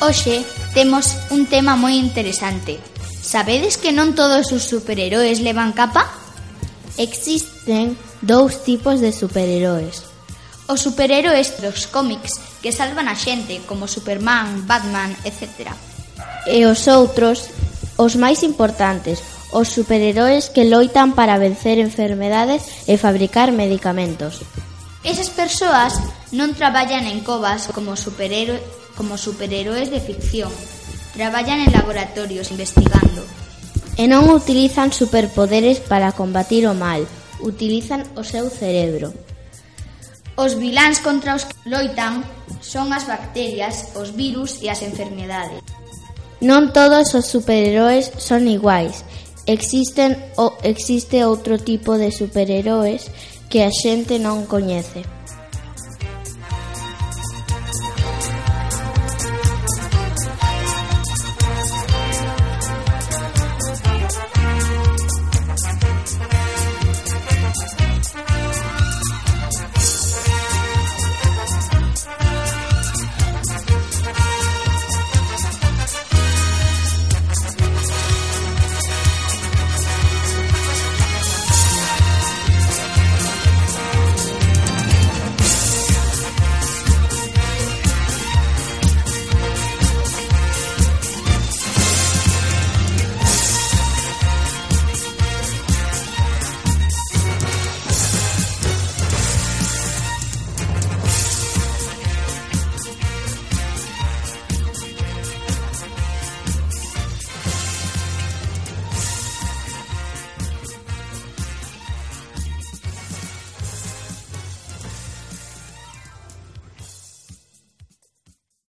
Hoxe temos un tema moi interesante. Sabedes que non todos os superheróis levan capa? Existen dous tipos de superheróis. Os superheróis dos cómics que salvan a xente como Superman, Batman, etc. E os outros, os máis importantes, os superheróis que loitan para vencer enfermedades e fabricar medicamentos. Esas persoas Non traballan en covas como superhéroes, como superheróes de ficción. Traballan en laboratorios investigando. E non utilizan superpoderes para combatir o mal. Utilizan o seu cerebro. Os viláns contra os que loitan son as bacterias, os virus e as enfermedades. Non todos os superheróis son iguais. Existen o existe outro tipo de superheróis que a xente non coñece.